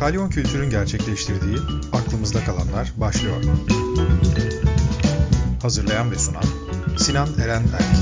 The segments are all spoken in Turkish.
Kalyon Kültür'ün gerçekleştirdiği Aklımızda Kalanlar başlıyor. Hazırlayan ve sunan Sinan Eren Erk.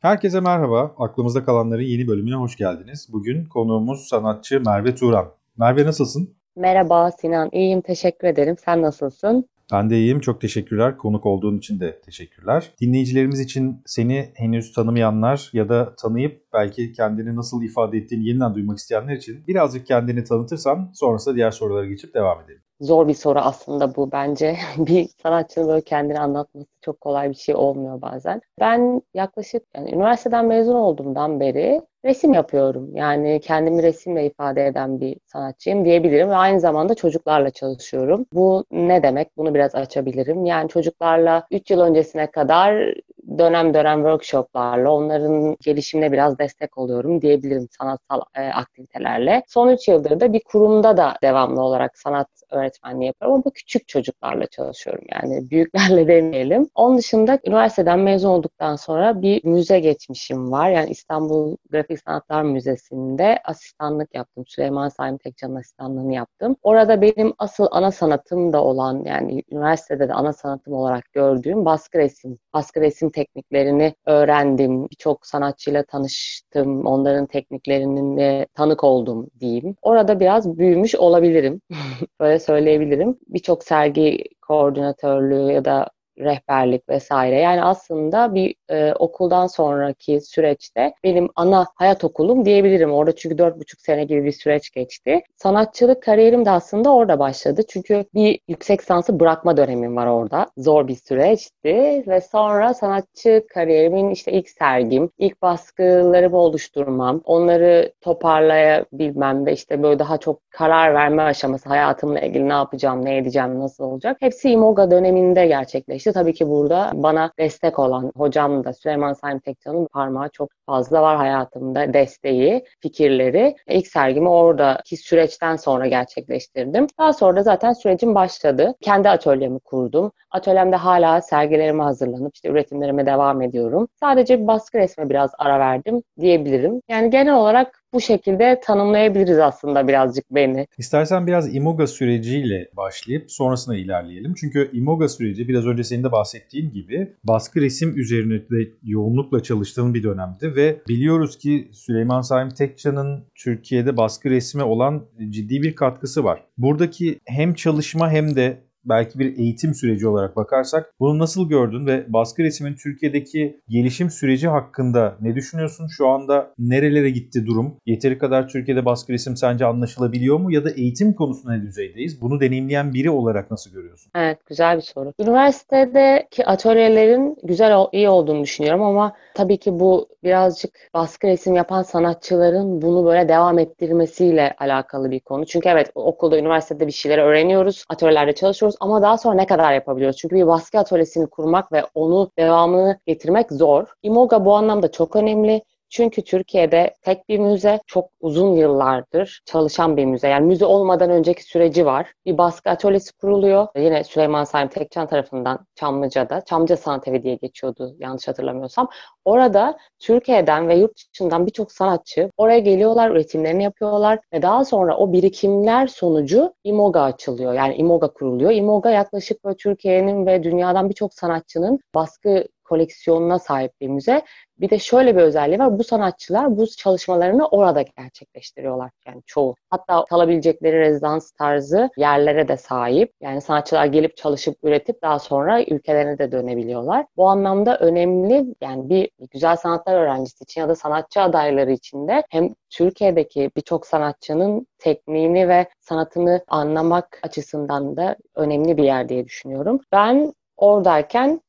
Herkese merhaba. Aklımızda kalanların yeni bölümüne hoş geldiniz. Bugün konuğumuz sanatçı Merve Turan. Merve nasılsın? Merhaba Sinan, iyiyim teşekkür ederim. Sen nasılsın? Ben de iyiyim. Çok teşekkürler. Konuk olduğun için de teşekkürler. Dinleyicilerimiz için seni henüz tanımayanlar ya da tanıyıp belki kendini nasıl ifade ettiğini yeniden duymak isteyenler için birazcık kendini tanıtırsan sonrasında diğer sorulara geçip devam edelim. Zor bir soru aslında bu bence. bir sanatçının böyle kendini anlatması çok kolay bir şey olmuyor bazen. Ben yaklaşık yani üniversiteden mezun olduğumdan beri resim yapıyorum. Yani kendimi resimle ifade eden bir sanatçıyım diyebilirim ve aynı zamanda çocuklarla çalışıyorum. Bu ne demek? Bunu biraz açabilirim. Yani çocuklarla 3 yıl öncesine kadar dönem dönem workshoplarla onların gelişimine biraz destek oluyorum diyebilirim sanatsal e, aktivitelerle. Son 3 yıldır da bir kurumda da devamlı olarak sanat öğretmenliği yapıyorum ama küçük çocuklarla çalışıyorum yani büyüklerle demeyelim. Onun dışında üniversiteden mezun olduktan sonra bir müze geçmişim var. Yani İstanbul Grafik Sanatlar Müzesi'nde asistanlık yaptım. Süleyman Saim Tekcan'ın asistanlığını yaptım. Orada benim asıl ana sanatım da olan yani üniversitede de ana sanatım olarak gördüğüm baskı resim, baskı resim tekniklerini öğrendim. Birçok sanatçıyla tanıştım. Onların tekniklerine tanık oldum diyeyim. Orada biraz büyümüş olabilirim. Böyle söyleyebilirim. Birçok sergi koordinatörlüğü ya da rehberlik vesaire. Yani aslında bir e, okuldan sonraki süreçte benim ana hayat okulum diyebilirim. Orada çünkü dört buçuk sene gibi bir süreç geçti. Sanatçılık kariyerim de aslında orada başladı. Çünkü bir yüksek sansı bırakma dönemim var orada. Zor bir süreçti ve sonra sanatçı kariyerimin işte ilk sergim, ilk baskılarımı oluşturmam, onları toparlayabilmem ve işte böyle daha çok karar verme aşaması, hayatımla ilgili ne yapacağım, ne edeceğim, nasıl olacak. Hepsi İMOGA döneminde gerçekleşti işte tabii ki burada bana destek olan hocam da Süleyman Saim Tekcan'ın parmağı çok fazla var hayatımda desteği, fikirleri. İlk sergimi oradaki süreçten sonra gerçekleştirdim. Daha sonra zaten sürecim başladı. Kendi atölyemi kurdum. Atölyemde hala sergilerime hazırlanıp işte üretimlerime devam ediyorum. Sadece baskı resme biraz ara verdim diyebilirim. Yani genel olarak bu şekilde tanımlayabiliriz aslında birazcık beni. İstersen biraz Imoga süreciyle başlayıp sonrasına ilerleyelim. Çünkü Imoga süreci biraz önce senin de bahsettiğin gibi baskı resim üzerine de yoğunlukla çalıştığın bir dönemdi ve biliyoruz ki Süleyman Saim Tekcan'ın Türkiye'de baskı resme olan ciddi bir katkısı var. Buradaki hem çalışma hem de belki bir eğitim süreci olarak bakarsak bunu nasıl gördün ve baskı resmin Türkiye'deki gelişim süreci hakkında ne düşünüyorsun? Şu anda nerelere gitti durum? Yeteri kadar Türkiye'de baskı resim sence anlaşılabiliyor mu ya da eğitim konusunda ne düzeydeyiz? Bunu deneyimleyen biri olarak nasıl görüyorsun? Evet güzel bir soru. Üniversitedeki atölyelerin güzel iyi olduğunu düşünüyorum ama tabii ki bu birazcık baskı resim yapan sanatçıların bunu böyle devam ettirmesiyle alakalı bir konu. Çünkü evet okulda, üniversitede bir şeyler öğreniyoruz, atölyelerde çalışıyoruz ama daha sonra ne kadar yapabiliyoruz? Çünkü bir baskı atölyesini kurmak ve onu devamını getirmek zor. Imoga bu anlamda çok önemli. Çünkü Türkiye'de tek bir müze çok uzun yıllardır çalışan bir müze. Yani müze olmadan önceki süreci var. Bir baskı atölyesi kuruluyor. Yine Süleyman Saim Tekcan tarafından Çamlıca'da. Çamlıca Sanat Evi diye geçiyordu yanlış hatırlamıyorsam. Orada Türkiye'den ve yurt dışından birçok sanatçı oraya geliyorlar, üretimlerini yapıyorlar ve daha sonra o birikimler sonucu İMOGA açılıyor. Yani İMOGA kuruluyor. İMOGA yaklaşık Türkiye'nin ve dünyadan birçok sanatçının baskı koleksiyonuna sahip bir müze. Bir de şöyle bir özelliği var. Bu sanatçılar bu çalışmalarını orada gerçekleştiriyorlar. Yani çoğu. Hatta kalabilecekleri rezidans tarzı yerlere de sahip. Yani sanatçılar gelip çalışıp üretip daha sonra ülkelerine de dönebiliyorlar. Bu anlamda önemli yani bir güzel sanatlar öğrencisi için ya da sanatçı adayları için de hem Türkiye'deki birçok sanatçının tekniğini ve sanatını anlamak açısından da önemli bir yer diye düşünüyorum. Ben oradayken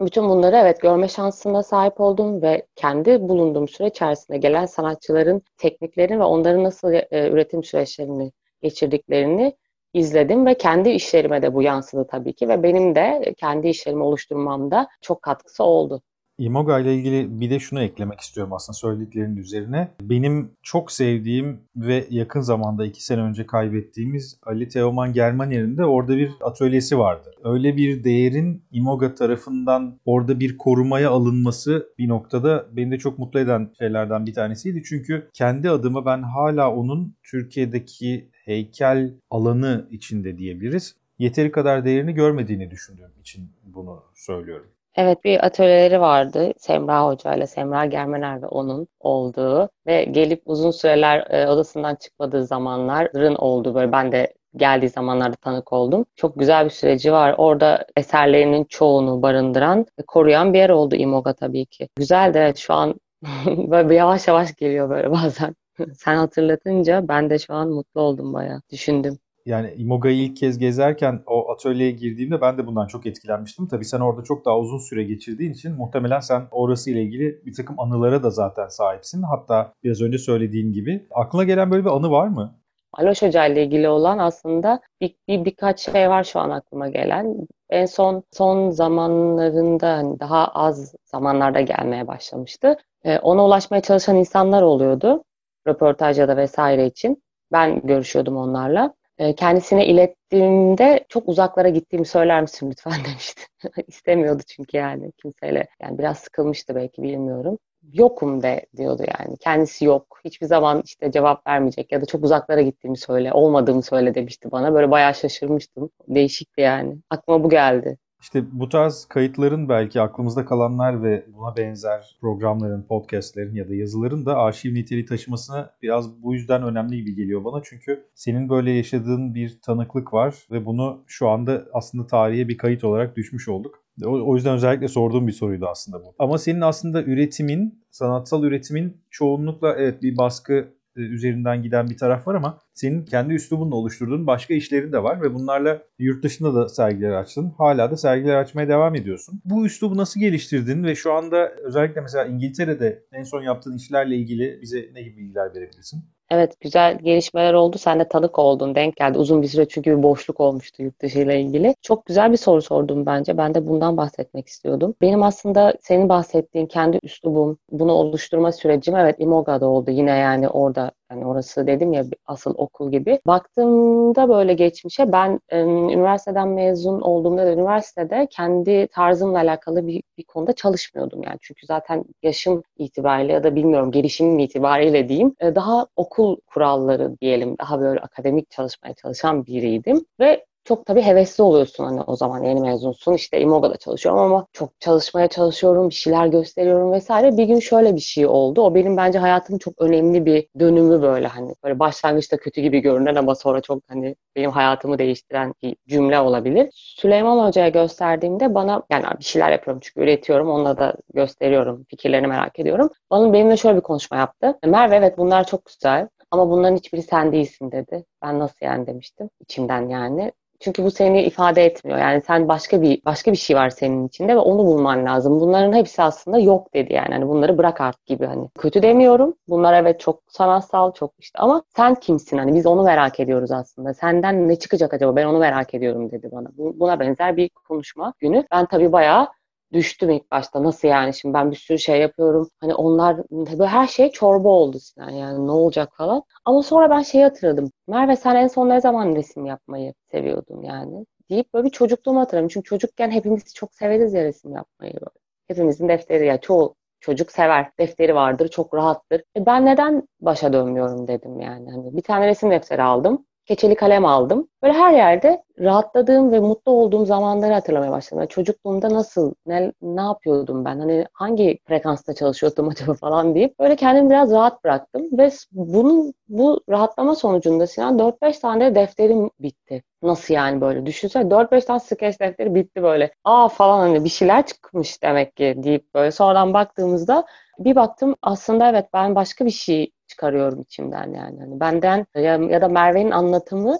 bütün bunları evet görme şansına sahip oldum ve kendi bulunduğum süre içerisinde gelen sanatçıların tekniklerini ve onların nasıl e, üretim süreçlerini geçirdiklerini izledim ve kendi işlerime de bu yansıdı tabii ki ve benim de kendi işlerimi oluşturmamda çok katkısı oldu. Imoga ile ilgili bir de şunu eklemek istiyorum aslında söylediklerinin üzerine. Benim çok sevdiğim ve yakın zamanda iki sene önce kaybettiğimiz Ali Teoman Germaner'in de orada bir atölyesi vardı. Öyle bir değerin Imoga tarafından orada bir korumaya alınması bir noktada beni de çok mutlu eden şeylerden bir tanesiydi. Çünkü kendi adıma ben hala onun Türkiye'deki heykel alanı içinde diyebiliriz. Yeteri kadar değerini görmediğini düşündüğüm için bunu söylüyorum. Evet bir atölyeleri vardı Semra Hoca ile Semra Germener ve onun olduğu ve gelip uzun süreler e, odasından çıkmadığı zamanların olduğu böyle ben de geldiği zamanlarda tanık oldum. Çok güzel bir süreci var. Orada eserlerinin çoğunu barındıran ve koruyan bir yer oldu İMOGA tabii ki. Güzel de şu an böyle yavaş yavaş geliyor böyle bazen. Sen hatırlatınca ben de şu an mutlu oldum bayağı. Düşündüm yani Imoga'yı ilk kez gezerken o atölyeye girdiğimde ben de bundan çok etkilenmiştim. Tabii sen orada çok daha uzun süre geçirdiğin için muhtemelen sen orası ile ilgili bir takım anılara da zaten sahipsin. Hatta biraz önce söylediğin gibi. Aklına gelen böyle bir anı var mı? Aloş Hoca ile ilgili olan aslında bir, bir birkaç şey var şu an aklıma gelen. En son son zamanlarında hani daha az zamanlarda gelmeye başlamıştı. Ee, ona ulaşmaya çalışan insanlar oluyordu. Röportaj ya da vesaire için. Ben görüşüyordum onlarla. E, kendisine ilettiğimde çok uzaklara gittiğimi söyler misin lütfen demişti. İstemiyordu çünkü yani kimseyle. Yani biraz sıkılmıştı belki bilmiyorum. Yokum de diyordu yani. Kendisi yok. Hiçbir zaman işte cevap vermeyecek ya da çok uzaklara gittiğimi söyle, olmadığımı söyle demişti bana. Böyle bayağı şaşırmıştım. Değişikti yani. Aklıma bu geldi. İşte bu tarz kayıtların belki aklımızda kalanlar ve buna benzer programların, podcastlerin ya da yazıların da arşiv niteliği taşımasına biraz bu yüzden önemli gibi geliyor bana. Çünkü senin böyle yaşadığın bir tanıklık var ve bunu şu anda aslında tarihe bir kayıt olarak düşmüş olduk. O yüzden özellikle sorduğum bir soruydu aslında bu. Ama senin aslında üretimin, sanatsal üretimin çoğunlukla evet bir baskı üzerinden giden bir taraf var ama senin kendi üslubunla oluşturduğun başka işlerin de var ve bunlarla yurt dışında da sergiler açtın. Hala da sergiler açmaya devam ediyorsun. Bu üslubu nasıl geliştirdin ve şu anda özellikle mesela İngiltere'de en son yaptığın işlerle ilgili bize ne gibi bilgiler verebilirsin? Evet güzel gelişmeler oldu. Sen de tanık oldun. Denk geldi. Uzun bir süre çünkü bir boşluk olmuştu yurt dışı ile ilgili. Çok güzel bir soru sordum bence. Ben de bundan bahsetmek istiyordum. Benim aslında senin bahsettiğin kendi üslubum, bunu oluşturma sürecim evet İmoga'da oldu. Yine yani orada yani orası dedim ya asıl okul gibi. Baktığımda böyle geçmişe ben üniversiteden mezun olduğumda da üniversitede kendi tarzımla alakalı bir, bir konuda çalışmıyordum yani. Çünkü zaten yaşım itibariyle ya da bilmiyorum gelişimim itibariyle diyeyim e, daha okul kuralları diyelim daha böyle akademik çalışmaya çalışan biriydim ve çok tabii hevesli oluyorsun hani o zaman yeni mezunsun işte İMOGA'da çalışıyorum ama çok çalışmaya çalışıyorum bir şeyler gösteriyorum vesaire. Bir gün şöyle bir şey oldu. O benim bence hayatımın çok önemli bir dönümü böyle hani böyle başlangıçta kötü gibi görünen ama sonra çok hani benim hayatımı değiştiren bir cümle olabilir. Süleyman Hoca'ya gösterdiğimde bana yani bir şeyler yapıyorum çünkü üretiyorum onunla da gösteriyorum fikirlerini merak ediyorum. Bana benimle şöyle bir konuşma yaptı. Merve evet bunlar çok güzel ama bunların hiçbiri sen değilsin dedi. Ben nasıl yani demiştim içimden yani. Çünkü bu seni ifade etmiyor. Yani sen başka bir başka bir şey var senin içinde ve onu bulman lazım. Bunların hepsi aslında yok dedi yani. Hani bunları bırak artık gibi hani. Kötü demiyorum. Bunlar evet çok sanatsal, çok işte ama sen kimsin? Hani biz onu merak ediyoruz aslında. Senden ne çıkacak acaba? Ben onu merak ediyorum dedi bana. Buna benzer bir konuşma günü. Ben tabii bayağı düştüm ilk başta. Nasıl yani şimdi ben bir sürü şey yapıyorum. Hani onlar böyle her şey çorba oldu Sinan yani ne olacak falan. Ama sonra ben şeyi hatırladım. Merve sen en son ne zaman resim yapmayı seviyordun yani? Deyip böyle bir çocukluğumu hatırladım. Çünkü çocukken hepimiz çok severiz ya resim yapmayı böyle. Hepimizin defteri ya çoğu çocuk sever. Defteri vardır, çok rahattır. E ben neden başa dönmüyorum dedim yani. Hani bir tane resim defteri aldım keçeli kalem aldım. Böyle her yerde rahatladığım ve mutlu olduğum zamanları hatırlamaya başladım. Yani çocukluğumda nasıl, ne, ne yapıyordum ben, hani hangi frekansta çalışıyordum acaba falan deyip böyle kendimi biraz rahat bıraktım. Ve bunun bu rahatlama sonucunda Sinan 4-5 tane defterim bitti. Nasıl yani böyle düşünsene 4-5 tane sketch defteri bitti böyle. Aa falan hani bir şeyler çıkmış demek ki deyip böyle sonradan baktığımızda bir baktım aslında evet ben başka bir şey çıkarıyorum içimden yani. Hani benden ya, ya da Merve'nin anlatımı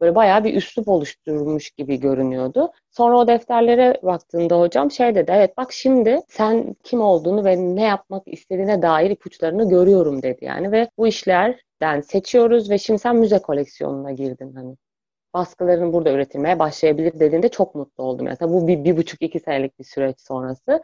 böyle bayağı bir üslup oluşturmuş gibi görünüyordu. Sonra o defterlere baktığında hocam şey dedi, evet bak şimdi sen kim olduğunu ve ne yapmak istediğine dair ipuçlarını görüyorum dedi yani ve bu işlerden seçiyoruz ve şimdi sen müze koleksiyonuna girdin hani. Baskıların burada üretilmeye başlayabilir dediğinde çok mutlu oldum. Yani bu bir, bir buçuk iki senelik bir süreç sonrası.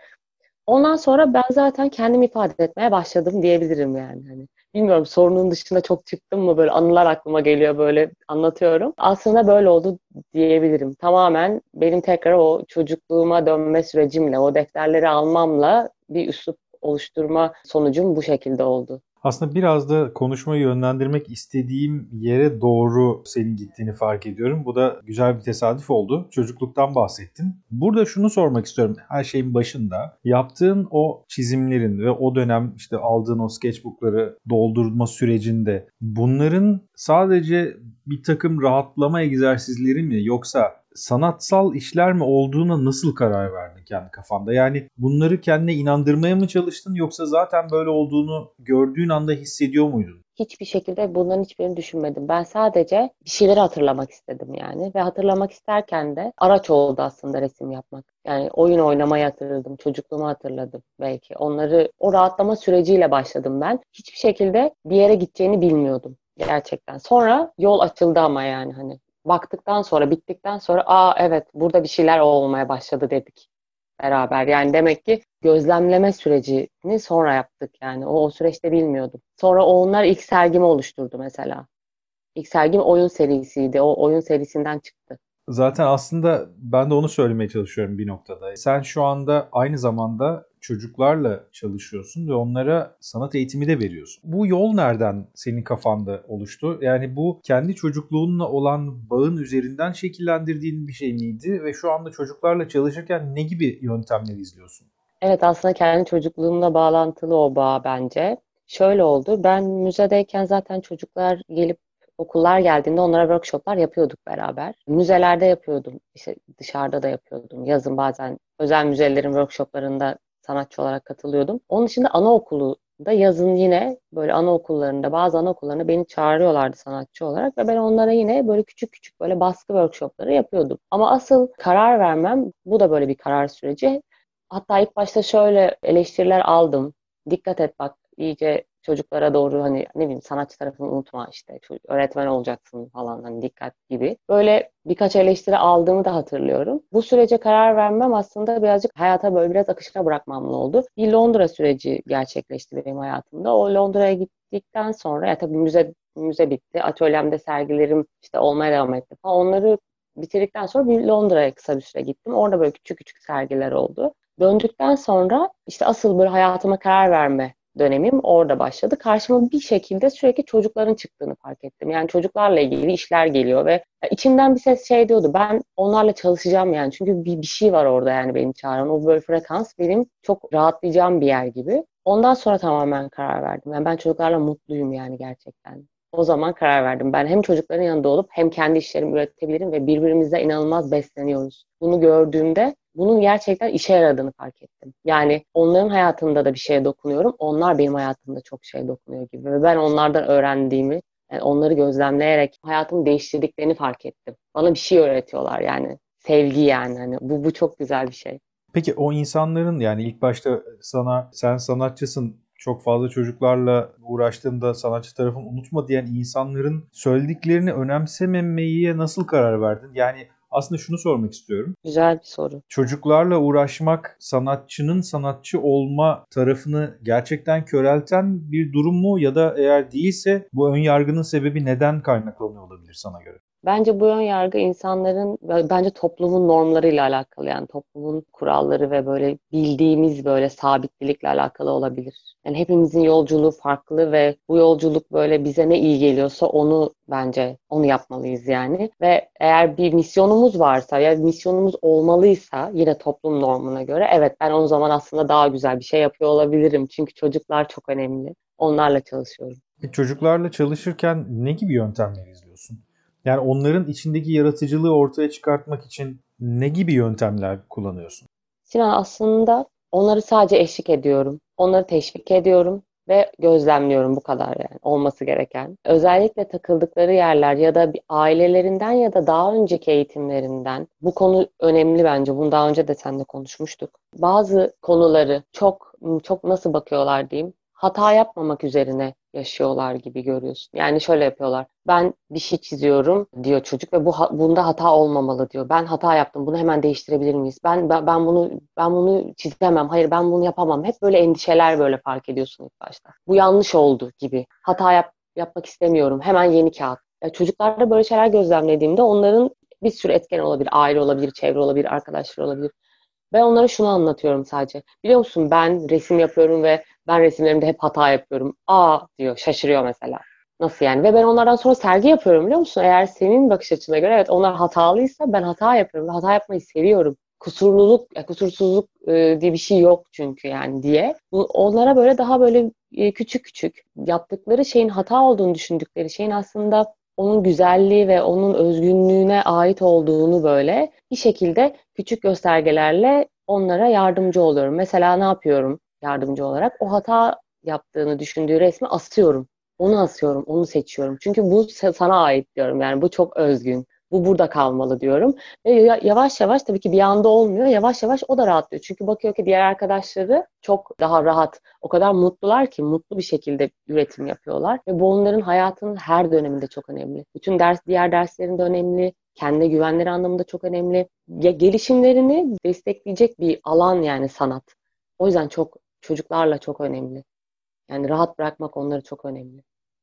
Ondan sonra ben zaten kendimi ifade etmeye başladım diyebilirim yani. Hani bilmiyorum sorunun dışında çok çıktım mı böyle anılar aklıma geliyor böyle anlatıyorum. Aslında böyle oldu diyebilirim. Tamamen benim tekrar o çocukluğuma dönme sürecimle, o defterleri almamla bir üslup oluşturma sonucum bu şekilde oldu. Aslında biraz da konuşmayı yönlendirmek istediğim yere doğru senin gittiğini fark ediyorum. Bu da güzel bir tesadüf oldu. Çocukluktan bahsettin. Burada şunu sormak istiyorum her şeyin başında. Yaptığın o çizimlerin ve o dönem işte aldığın o sketchbookları doldurma sürecinde bunların sadece bir takım rahatlama egzersizleri mi yoksa sanatsal işler mi olduğuna nasıl karar verdin kendi kafanda? Yani bunları kendine inandırmaya mı çalıştın yoksa zaten böyle olduğunu gördüğün anda hissediyor muydun? Hiçbir şekilde bunların hiçbirini düşünmedim. Ben sadece bir şeyleri hatırlamak istedim yani. Ve hatırlamak isterken de araç oldu aslında resim yapmak. Yani oyun oynamayı hatırladım, çocukluğumu hatırladım belki. Onları o rahatlama süreciyle başladım ben. Hiçbir şekilde bir yere gideceğini bilmiyordum gerçekten. Sonra yol açıldı ama yani hani baktıktan sonra, bittikten sonra aa evet burada bir şeyler olmaya başladı dedik beraber. Yani demek ki gözlemleme sürecini sonra yaptık yani. O, o süreçte bilmiyordum. Sonra onlar ilk sergimi oluşturdu mesela. İlk sergim oyun serisiydi. O oyun serisinden çıktı. Zaten aslında ben de onu söylemeye çalışıyorum bir noktada. Sen şu anda aynı zamanda çocuklarla çalışıyorsun ve onlara sanat eğitimi de veriyorsun. Bu yol nereden senin kafanda oluştu? Yani bu kendi çocukluğunla olan bağın üzerinden şekillendirdiğin bir şey miydi ve şu anda çocuklarla çalışırken ne gibi yöntemler izliyorsun? Evet aslında kendi çocukluğumla bağlantılı o bağ bence. Şöyle oldu. Ben müzedeyken zaten çocuklar gelip okullar geldiğinde onlara workshoplar yapıyorduk beraber. Müzelerde yapıyordum. İşte dışarıda da yapıyordum. Yazın bazen özel müzelerin workshoplarında sanatçı olarak katılıyordum. Onun dışında anaokulu da yazın yine böyle anaokullarında bazı anaokullarına beni çağırıyorlardı sanatçı olarak ve ben onlara yine böyle küçük küçük böyle baskı workshopları yapıyordum. Ama asıl karar vermem bu da böyle bir karar süreci. Hatta ilk başta şöyle eleştiriler aldım. Dikkat et bak iyice çocuklara doğru hani ne bileyim sanatçı tarafını unutma işte öğretmen olacaksın falan hani dikkat gibi. Böyle birkaç eleştiri aldığımı da hatırlıyorum. Bu sürece karar vermem aslında birazcık hayata böyle biraz akışına bırakmamla oldu. Bir Londra süreci gerçekleşti benim hayatımda. O Londra'ya gittikten sonra ya tabii müze müze bitti. Atölyemde sergilerim işte olmaya devam etti falan. Onları bitirdikten sonra bir Londra'ya kısa bir süre gittim. Orada böyle küçük küçük sergiler oldu. Döndükten sonra işte asıl böyle hayatıma karar verme dönemim orada başladı. Karşıma bir şekilde sürekli çocukların çıktığını fark ettim. Yani çocuklarla ilgili işler geliyor ve içimden bir ses şey diyordu. Ben onlarla çalışacağım yani. Çünkü bir, bir şey var orada yani beni çağıran. O böyle frekans benim çok rahatlayacağım bir yer gibi. Ondan sonra tamamen karar verdim. Yani ben çocuklarla mutluyum yani gerçekten. O zaman karar verdim. Ben hem çocukların yanında olup hem kendi işlerimi üretebilirim ve birbirimizle inanılmaz besleniyoruz. Bunu gördüğümde bunun gerçekten işe yaradığını fark ettim. Yani onların hayatında da bir şeye dokunuyorum. Onlar benim hayatımda çok şey dokunuyor gibi. Ve ben onlardan öğrendiğimi, yani onları gözlemleyerek hayatımı değiştirdiklerini fark ettim. Bana bir şey öğretiyorlar yani. Sevgi yani. Hani bu, bu çok güzel bir şey. Peki o insanların yani ilk başta sana sen sanatçısın çok fazla çocuklarla uğraştığımda sanatçı tarafını unutma diyen insanların söylediklerini önemsememeye nasıl karar verdin? Yani aslında şunu sormak istiyorum. Güzel bir soru. Çocuklarla uğraşmak sanatçının sanatçı olma tarafını gerçekten körelten bir durum mu ya da eğer değilse bu ön yargının sebebi neden kaynaklanıyor olabilir sana göre? Bence bu ön yargı insanların bence toplumun normlarıyla alakalı yani toplumun kuralları ve böyle bildiğimiz böyle sabitlilikle alakalı olabilir. Yani hepimizin yolculuğu farklı ve bu yolculuk böyle bize ne iyi geliyorsa onu bence onu yapmalıyız yani. Ve eğer bir misyonumuz varsa ya misyonumuz olmalıysa yine toplum normuna göre evet ben o zaman aslında daha güzel bir şey yapıyor olabilirim. Çünkü çocuklar çok önemli. Onlarla çalışıyorum. E çocuklarla çalışırken ne gibi yöntemler izliyorsun? Yani onların içindeki yaratıcılığı ortaya çıkartmak için ne gibi yöntemler kullanıyorsun? Sinan aslında onları sadece eşlik ediyorum. Onları teşvik ediyorum ve gözlemliyorum bu kadar yani olması gereken. Özellikle takıldıkları yerler ya da ailelerinden ya da daha önceki eğitimlerinden bu konu önemli bence. Bunu daha önce de seninle konuşmuştuk. Bazı konuları çok çok nasıl bakıyorlar diyeyim hata yapmamak üzerine yaşıyorlar gibi görüyorsun. Yani şöyle yapıyorlar. Ben bir şey çiziyorum diyor çocuk ve bu bunda hata olmamalı diyor. Ben hata yaptım. Bunu hemen değiştirebilir miyiz? Ben ben, ben bunu ben bunu çizemem. Hayır ben bunu yapamam. Hep böyle endişeler böyle fark ediyorsun ilk başta. Bu yanlış oldu gibi. Hata yap, yapmak istemiyorum. Hemen yeni kağıt. Ya çocuklarda böyle şeyler gözlemlediğimde onların bir sürü etken olabilir. Aile olabilir, çevre olabilir, arkadaşlar olabilir. Ben onlara şunu anlatıyorum sadece. Biliyor musun ben resim yapıyorum ve ben resimlerimde hep hata yapıyorum. Aa diyor şaşırıyor mesela. Nasıl yani? Ve ben onlardan sonra sergi yapıyorum biliyor musun? Eğer senin bakış açına göre evet onlar hatalıysa ben hata yapıyorum ve hata yapmayı seviyorum. Kusurluluk, kusursuzluk e, diye bir şey yok çünkü yani diye. Onlara böyle daha böyle e, küçük küçük yaptıkları şeyin hata olduğunu düşündükleri şeyin aslında onun güzelliği ve onun özgünlüğüne ait olduğunu böyle bir şekilde küçük göstergelerle onlara yardımcı oluyorum. Mesela ne yapıyorum yardımcı olarak? O hata yaptığını düşündüğü resmi asıyorum. Onu asıyorum, onu seçiyorum. Çünkü bu sana ait diyorum. Yani bu çok özgün. Bu burada kalmalı diyorum. Ve yavaş yavaş tabii ki bir anda olmuyor. Yavaş yavaş o da rahatlıyor. Çünkü bakıyor ki diğer arkadaşları çok daha rahat. O kadar mutlular ki mutlu bir şekilde üretim yapıyorlar. Ve bu onların hayatının her döneminde çok önemli. Bütün ders diğer derslerinde önemli. Kendine güvenleri anlamında çok önemli. Ya, gelişimlerini destekleyecek bir alan yani sanat. O yüzden çok çocuklarla çok önemli. Yani rahat bırakmak onları çok önemli.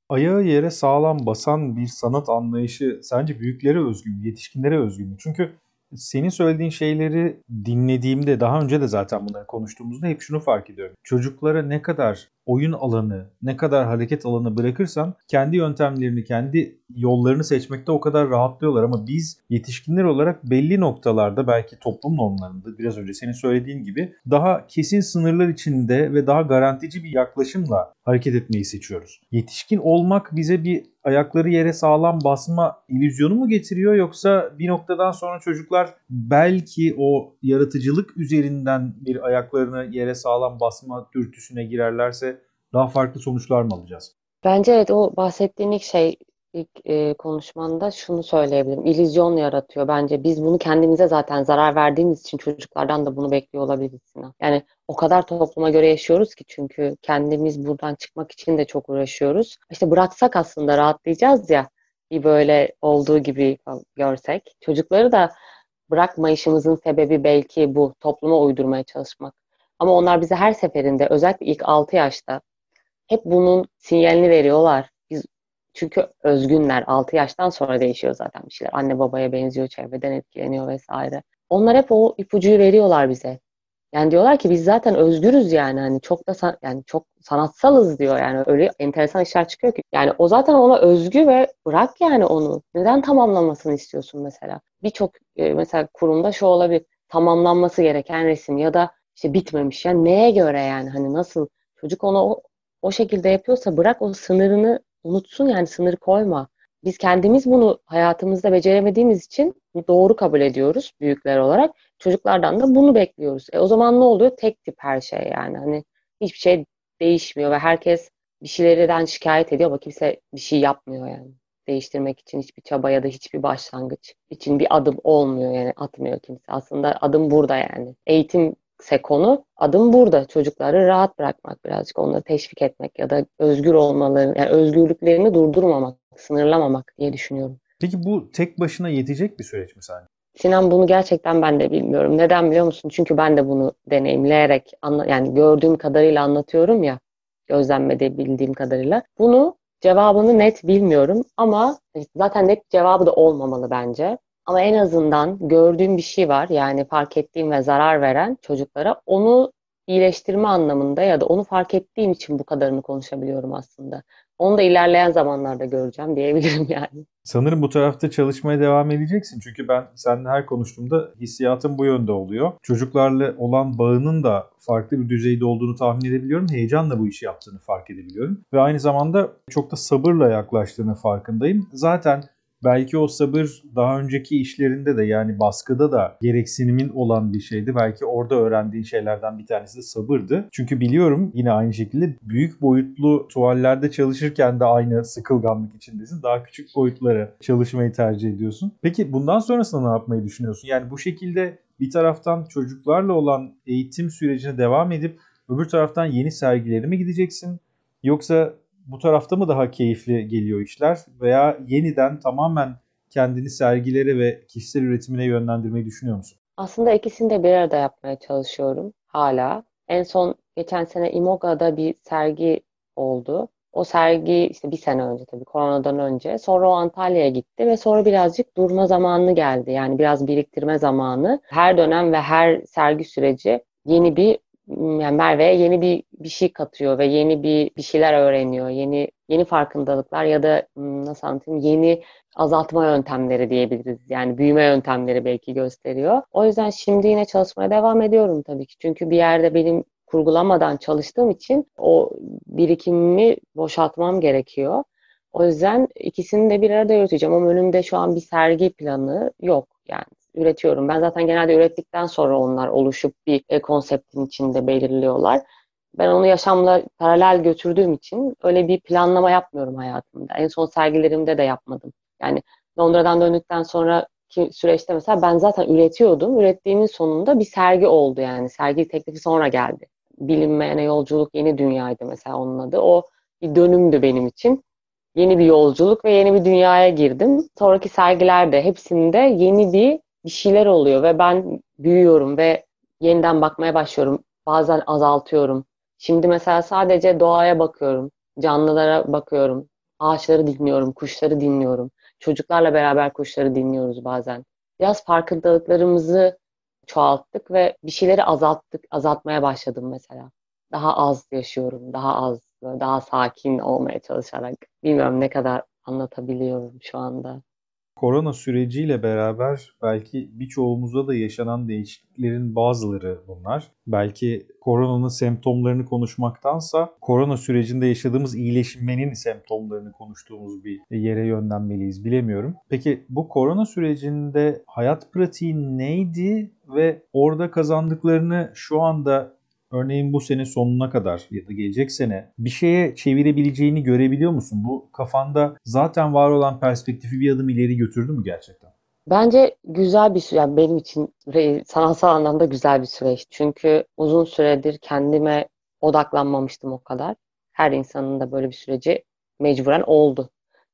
Ayağı yere sağlam basan bir sanat anlayışı sence büyüklere özgü mü, yetişkinlere özgü mü? Çünkü senin söylediğin şeyleri dinlediğimde daha önce de zaten bunları konuştuğumuzda hep şunu fark ediyorum. Çocuklara ne kadar oyun alanı, ne kadar hareket alanı bırakırsan kendi yöntemlerini, kendi yollarını seçmekte o kadar rahatlıyorlar ama biz yetişkinler olarak belli noktalarda belki toplum normlarında biraz önce senin söylediğin gibi daha kesin sınırlar içinde ve daha garantici bir yaklaşımla hareket etmeyi seçiyoruz. Yetişkin olmak bize bir ayakları yere sağlam basma illüzyonu mu getiriyor yoksa bir noktadan sonra çocuklar belki o yaratıcılık üzerinden bir ayaklarını yere sağlam basma dürtüsüne girerlerse daha farklı sonuçlar mı alacağız? Bence evet o bahsettiğin ilk şey ilk e, konuşmanda şunu söyleyebilirim. İllüzyon yaratıyor bence. Biz bunu kendimize zaten zarar verdiğimiz için çocuklardan da bunu bekliyor olabiliriz Sinan. Yani o kadar topluma göre yaşıyoruz ki çünkü kendimiz buradan çıkmak için de çok uğraşıyoruz. İşte bıraksak aslında rahatlayacağız ya bir böyle olduğu gibi görsek. Çocukları da bırakmayışımızın sebebi belki bu topluma uydurmaya çalışmak. Ama onlar bize her seferinde özellikle ilk 6 yaşta hep bunun sinyalini veriyorlar. Çünkü özgünler. 6 yaştan sonra değişiyor zaten bir şeyler. Anne babaya benziyor, çevreden etkileniyor vesaire. Onlar hep o ipucuyu veriyorlar bize. Yani diyorlar ki biz zaten özgürüz yani hani çok da san- yani çok sanatsalız diyor yani öyle enteresan işler çıkıyor ki. Yani o zaten ona özgü ve bırak yani onu. Neden tamamlamasını istiyorsun mesela? Birçok e, mesela kurumda şu olabilir. Tamamlanması gereken resim ya da işte bitmemiş. Yani neye göre yani hani nasıl çocuk ona o, o şekilde yapıyorsa bırak o sınırını unutsun yani sınır koyma. Biz kendimiz bunu hayatımızda beceremediğimiz için doğru kabul ediyoruz büyükler olarak. Çocuklardan da bunu bekliyoruz. E o zaman ne oluyor? Tek tip her şey yani. Hani hiçbir şey değişmiyor ve herkes bir şeylerden şikayet ediyor ama kimse bir şey yapmıyor yani. Değiştirmek için hiçbir çaba ya da hiçbir başlangıç için bir adım olmuyor yani atmıyor kimse. Aslında adım burada yani. Eğitim ise konu adım burada. Çocukları rahat bırakmak birazcık onları teşvik etmek ya da özgür olmalarını yani özgürlüklerini durdurmamak, sınırlamamak diye düşünüyorum. Peki bu tek başına yetecek bir süreç mi sence? Sinan bunu gerçekten ben de bilmiyorum. Neden biliyor musun? Çünkü ben de bunu deneyimleyerek anla, yani gördüğüm kadarıyla anlatıyorum ya gözlemlede bildiğim kadarıyla. Bunu cevabını net bilmiyorum ama zaten net cevabı da olmamalı bence. Ama en azından gördüğüm bir şey var. Yani fark ettiğim ve zarar veren çocuklara onu iyileştirme anlamında ya da onu fark ettiğim için bu kadarını konuşabiliyorum aslında. Onu da ilerleyen zamanlarda göreceğim diyebilirim yani. Sanırım bu tarafta çalışmaya devam edeceksin. Çünkü ben seninle her konuştuğumda hissiyatım bu yönde oluyor. Çocuklarla olan bağının da farklı bir düzeyde olduğunu tahmin edebiliyorum. Heyecanla bu işi yaptığını fark edebiliyorum. Ve aynı zamanda çok da sabırla yaklaştığını farkındayım. Zaten Belki o sabır daha önceki işlerinde de yani baskıda da gereksinimin olan bir şeydi. Belki orada öğrendiğin şeylerden bir tanesi de sabırdı. Çünkü biliyorum yine aynı şekilde büyük boyutlu tuvallerde çalışırken de aynı sıkılganlık içindesin. Daha küçük boyutlara çalışmayı tercih ediyorsun. Peki bundan sonrasında ne yapmayı düşünüyorsun? Yani bu şekilde bir taraftan çocuklarla olan eğitim sürecine devam edip öbür taraftan yeni sergileri mi gideceksin? Yoksa bu tarafta mı daha keyifli geliyor işler veya yeniden tamamen kendini sergilere ve kişisel üretimine yönlendirmeyi düşünüyor musun? Aslında ikisini de bir arada yapmaya çalışıyorum hala. En son geçen sene Imoga'da bir sergi oldu. O sergi işte bir sene önce tabii koronadan önce. Sonra o Antalya'ya gitti ve sonra birazcık durma zamanı geldi. Yani biraz biriktirme zamanı. Her dönem ve her sergi süreci yeni bir yani Merve'ye yeni bir bir şey katıyor ve yeni bir bir şeyler öğreniyor. Yeni yeni farkındalıklar ya da nasıl anlatayım yeni azaltma yöntemleri diyebiliriz. Yani büyüme yöntemleri belki gösteriyor. O yüzden şimdi yine çalışmaya devam ediyorum tabii ki. Çünkü bir yerde benim kurgulamadan çalıştığım için o birikimimi boşaltmam gerekiyor. O yüzden ikisini de bir arada yürüteceğim ama önümde şu an bir sergi planı yok. Yani üretiyorum. Ben zaten genelde ürettikten sonra onlar oluşup bir konseptin içinde belirliyorlar. Ben onu yaşamla paralel götürdüğüm için öyle bir planlama yapmıyorum hayatımda. En son sergilerimde de yapmadım. Yani Londra'dan döndükten sonra süreçte mesela ben zaten üretiyordum. Ürettiğimin sonunda bir sergi oldu yani. Sergi teklifi sonra geldi. Bilinmeyene yolculuk yeni dünyaydı mesela onun adı. O bir dönümdü benim için. Yeni bir yolculuk ve yeni bir dünyaya girdim. Sonraki sergilerde hepsinde yeni bir bir şeyler oluyor ve ben büyüyorum ve yeniden bakmaya başlıyorum. Bazen azaltıyorum. Şimdi mesela sadece doğaya bakıyorum, canlılara bakıyorum, ağaçları dinliyorum, kuşları dinliyorum. Çocuklarla beraber kuşları dinliyoruz bazen. Biraz farkındalıklarımızı çoğalttık ve bir şeyleri azalttık, azaltmaya başladım mesela. Daha az yaşıyorum, daha az, daha sakin olmaya çalışarak. Bilmiyorum ne kadar anlatabiliyorum şu anda korona süreciyle beraber belki birçoğumuzda da yaşanan değişikliklerin bazıları bunlar. Belki koronanın semptomlarını konuşmaktansa korona sürecinde yaşadığımız iyileşmenin semptomlarını konuştuğumuz bir yere yönlenmeliyiz bilemiyorum. Peki bu korona sürecinde hayat pratiği neydi ve orada kazandıklarını şu anda örneğin bu sene sonuna kadar ya da gelecek sene bir şeye çevirebileceğini görebiliyor musun? Bu kafanda zaten var olan perspektifi bir adım ileri götürdü mü gerçekten? Bence güzel bir süreç. Yani benim için sanatsal anlamda güzel bir süreç. Çünkü uzun süredir kendime odaklanmamıştım o kadar. Her insanın da böyle bir süreci mecburen oldu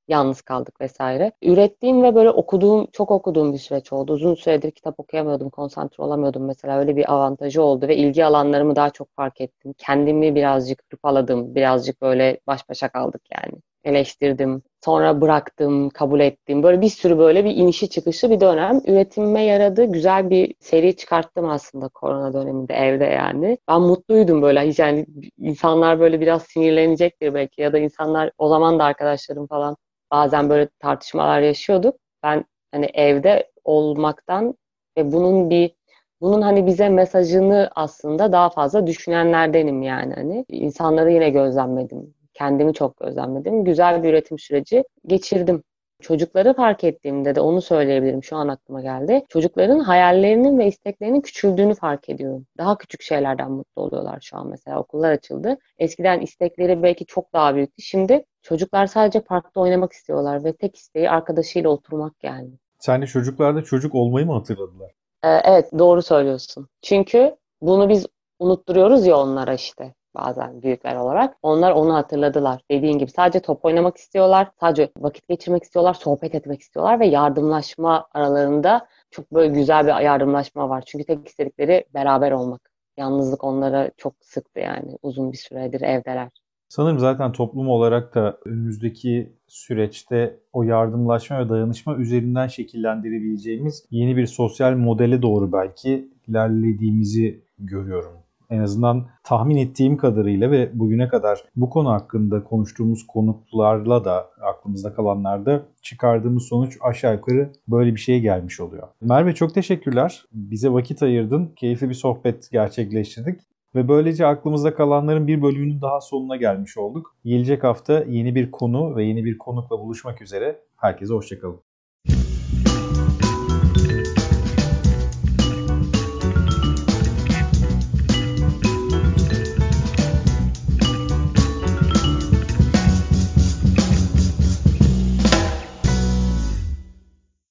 yalnız kaldık vesaire. Ürettiğim ve böyle okuduğum, çok okuduğum bir süreç oldu. Uzun süredir kitap okuyamıyordum, konsantre olamıyordum mesela. Öyle bir avantajı oldu ve ilgi alanlarımı daha çok fark ettim. Kendimi birazcık hırpaladım, birazcık böyle baş başa kaldık yani. Eleştirdim, sonra bıraktım, kabul ettim. Böyle bir sürü böyle bir inişi çıkışı bir dönem. Üretimime yaradı. Güzel bir seri çıkarttım aslında korona döneminde evde yani. Ben mutluydum böyle. Hiç yani insanlar böyle biraz sinirlenecektir belki ya da insanlar o zaman da arkadaşlarım falan bazen böyle tartışmalar yaşıyorduk. Ben hani evde olmaktan ve bunun bir bunun hani bize mesajını aslında daha fazla düşünenlerdenim yani hani insanları yine gözlemledim. Kendimi çok gözlemledim. Güzel bir üretim süreci geçirdim. Çocukları fark ettiğimde de onu söyleyebilirim. Şu an aklıma geldi. Çocukların hayallerinin ve isteklerinin küçüldüğünü fark ediyorum. Daha küçük şeylerden mutlu oluyorlar şu an mesela. Okullar açıldı. Eskiden istekleri belki çok daha büyüktü. Şimdi çocuklar sadece parkta oynamak istiyorlar ve tek isteği arkadaşıyla oturmak yani. Sen de çocuklarda çocuk olmayı mı hatırladılar? Ee, evet doğru söylüyorsun. Çünkü bunu biz unutturuyoruz ya onlara işte bazen büyükler olarak. Onlar onu hatırladılar. Dediğin gibi sadece top oynamak istiyorlar, sadece vakit geçirmek istiyorlar, sohbet etmek istiyorlar ve yardımlaşma aralarında çok böyle güzel bir yardımlaşma var. Çünkü tek istedikleri beraber olmak. Yalnızlık onlara çok sıktı yani uzun bir süredir evdeler. Sanırım zaten toplum olarak da önümüzdeki süreçte o yardımlaşma ve dayanışma üzerinden şekillendirebileceğimiz yeni bir sosyal modele doğru belki ilerlediğimizi görüyorum en azından tahmin ettiğim kadarıyla ve bugüne kadar bu konu hakkında konuştuğumuz konuklarla da aklımızda kalanlarda çıkardığımız sonuç aşağı yukarı böyle bir şeye gelmiş oluyor. Merve çok teşekkürler. Bize vakit ayırdın. Keyifli bir sohbet gerçekleştirdik. Ve böylece aklımızda kalanların bir bölümünün daha sonuna gelmiş olduk. Gelecek hafta yeni bir konu ve yeni bir konukla buluşmak üzere. Herkese hoşçakalın.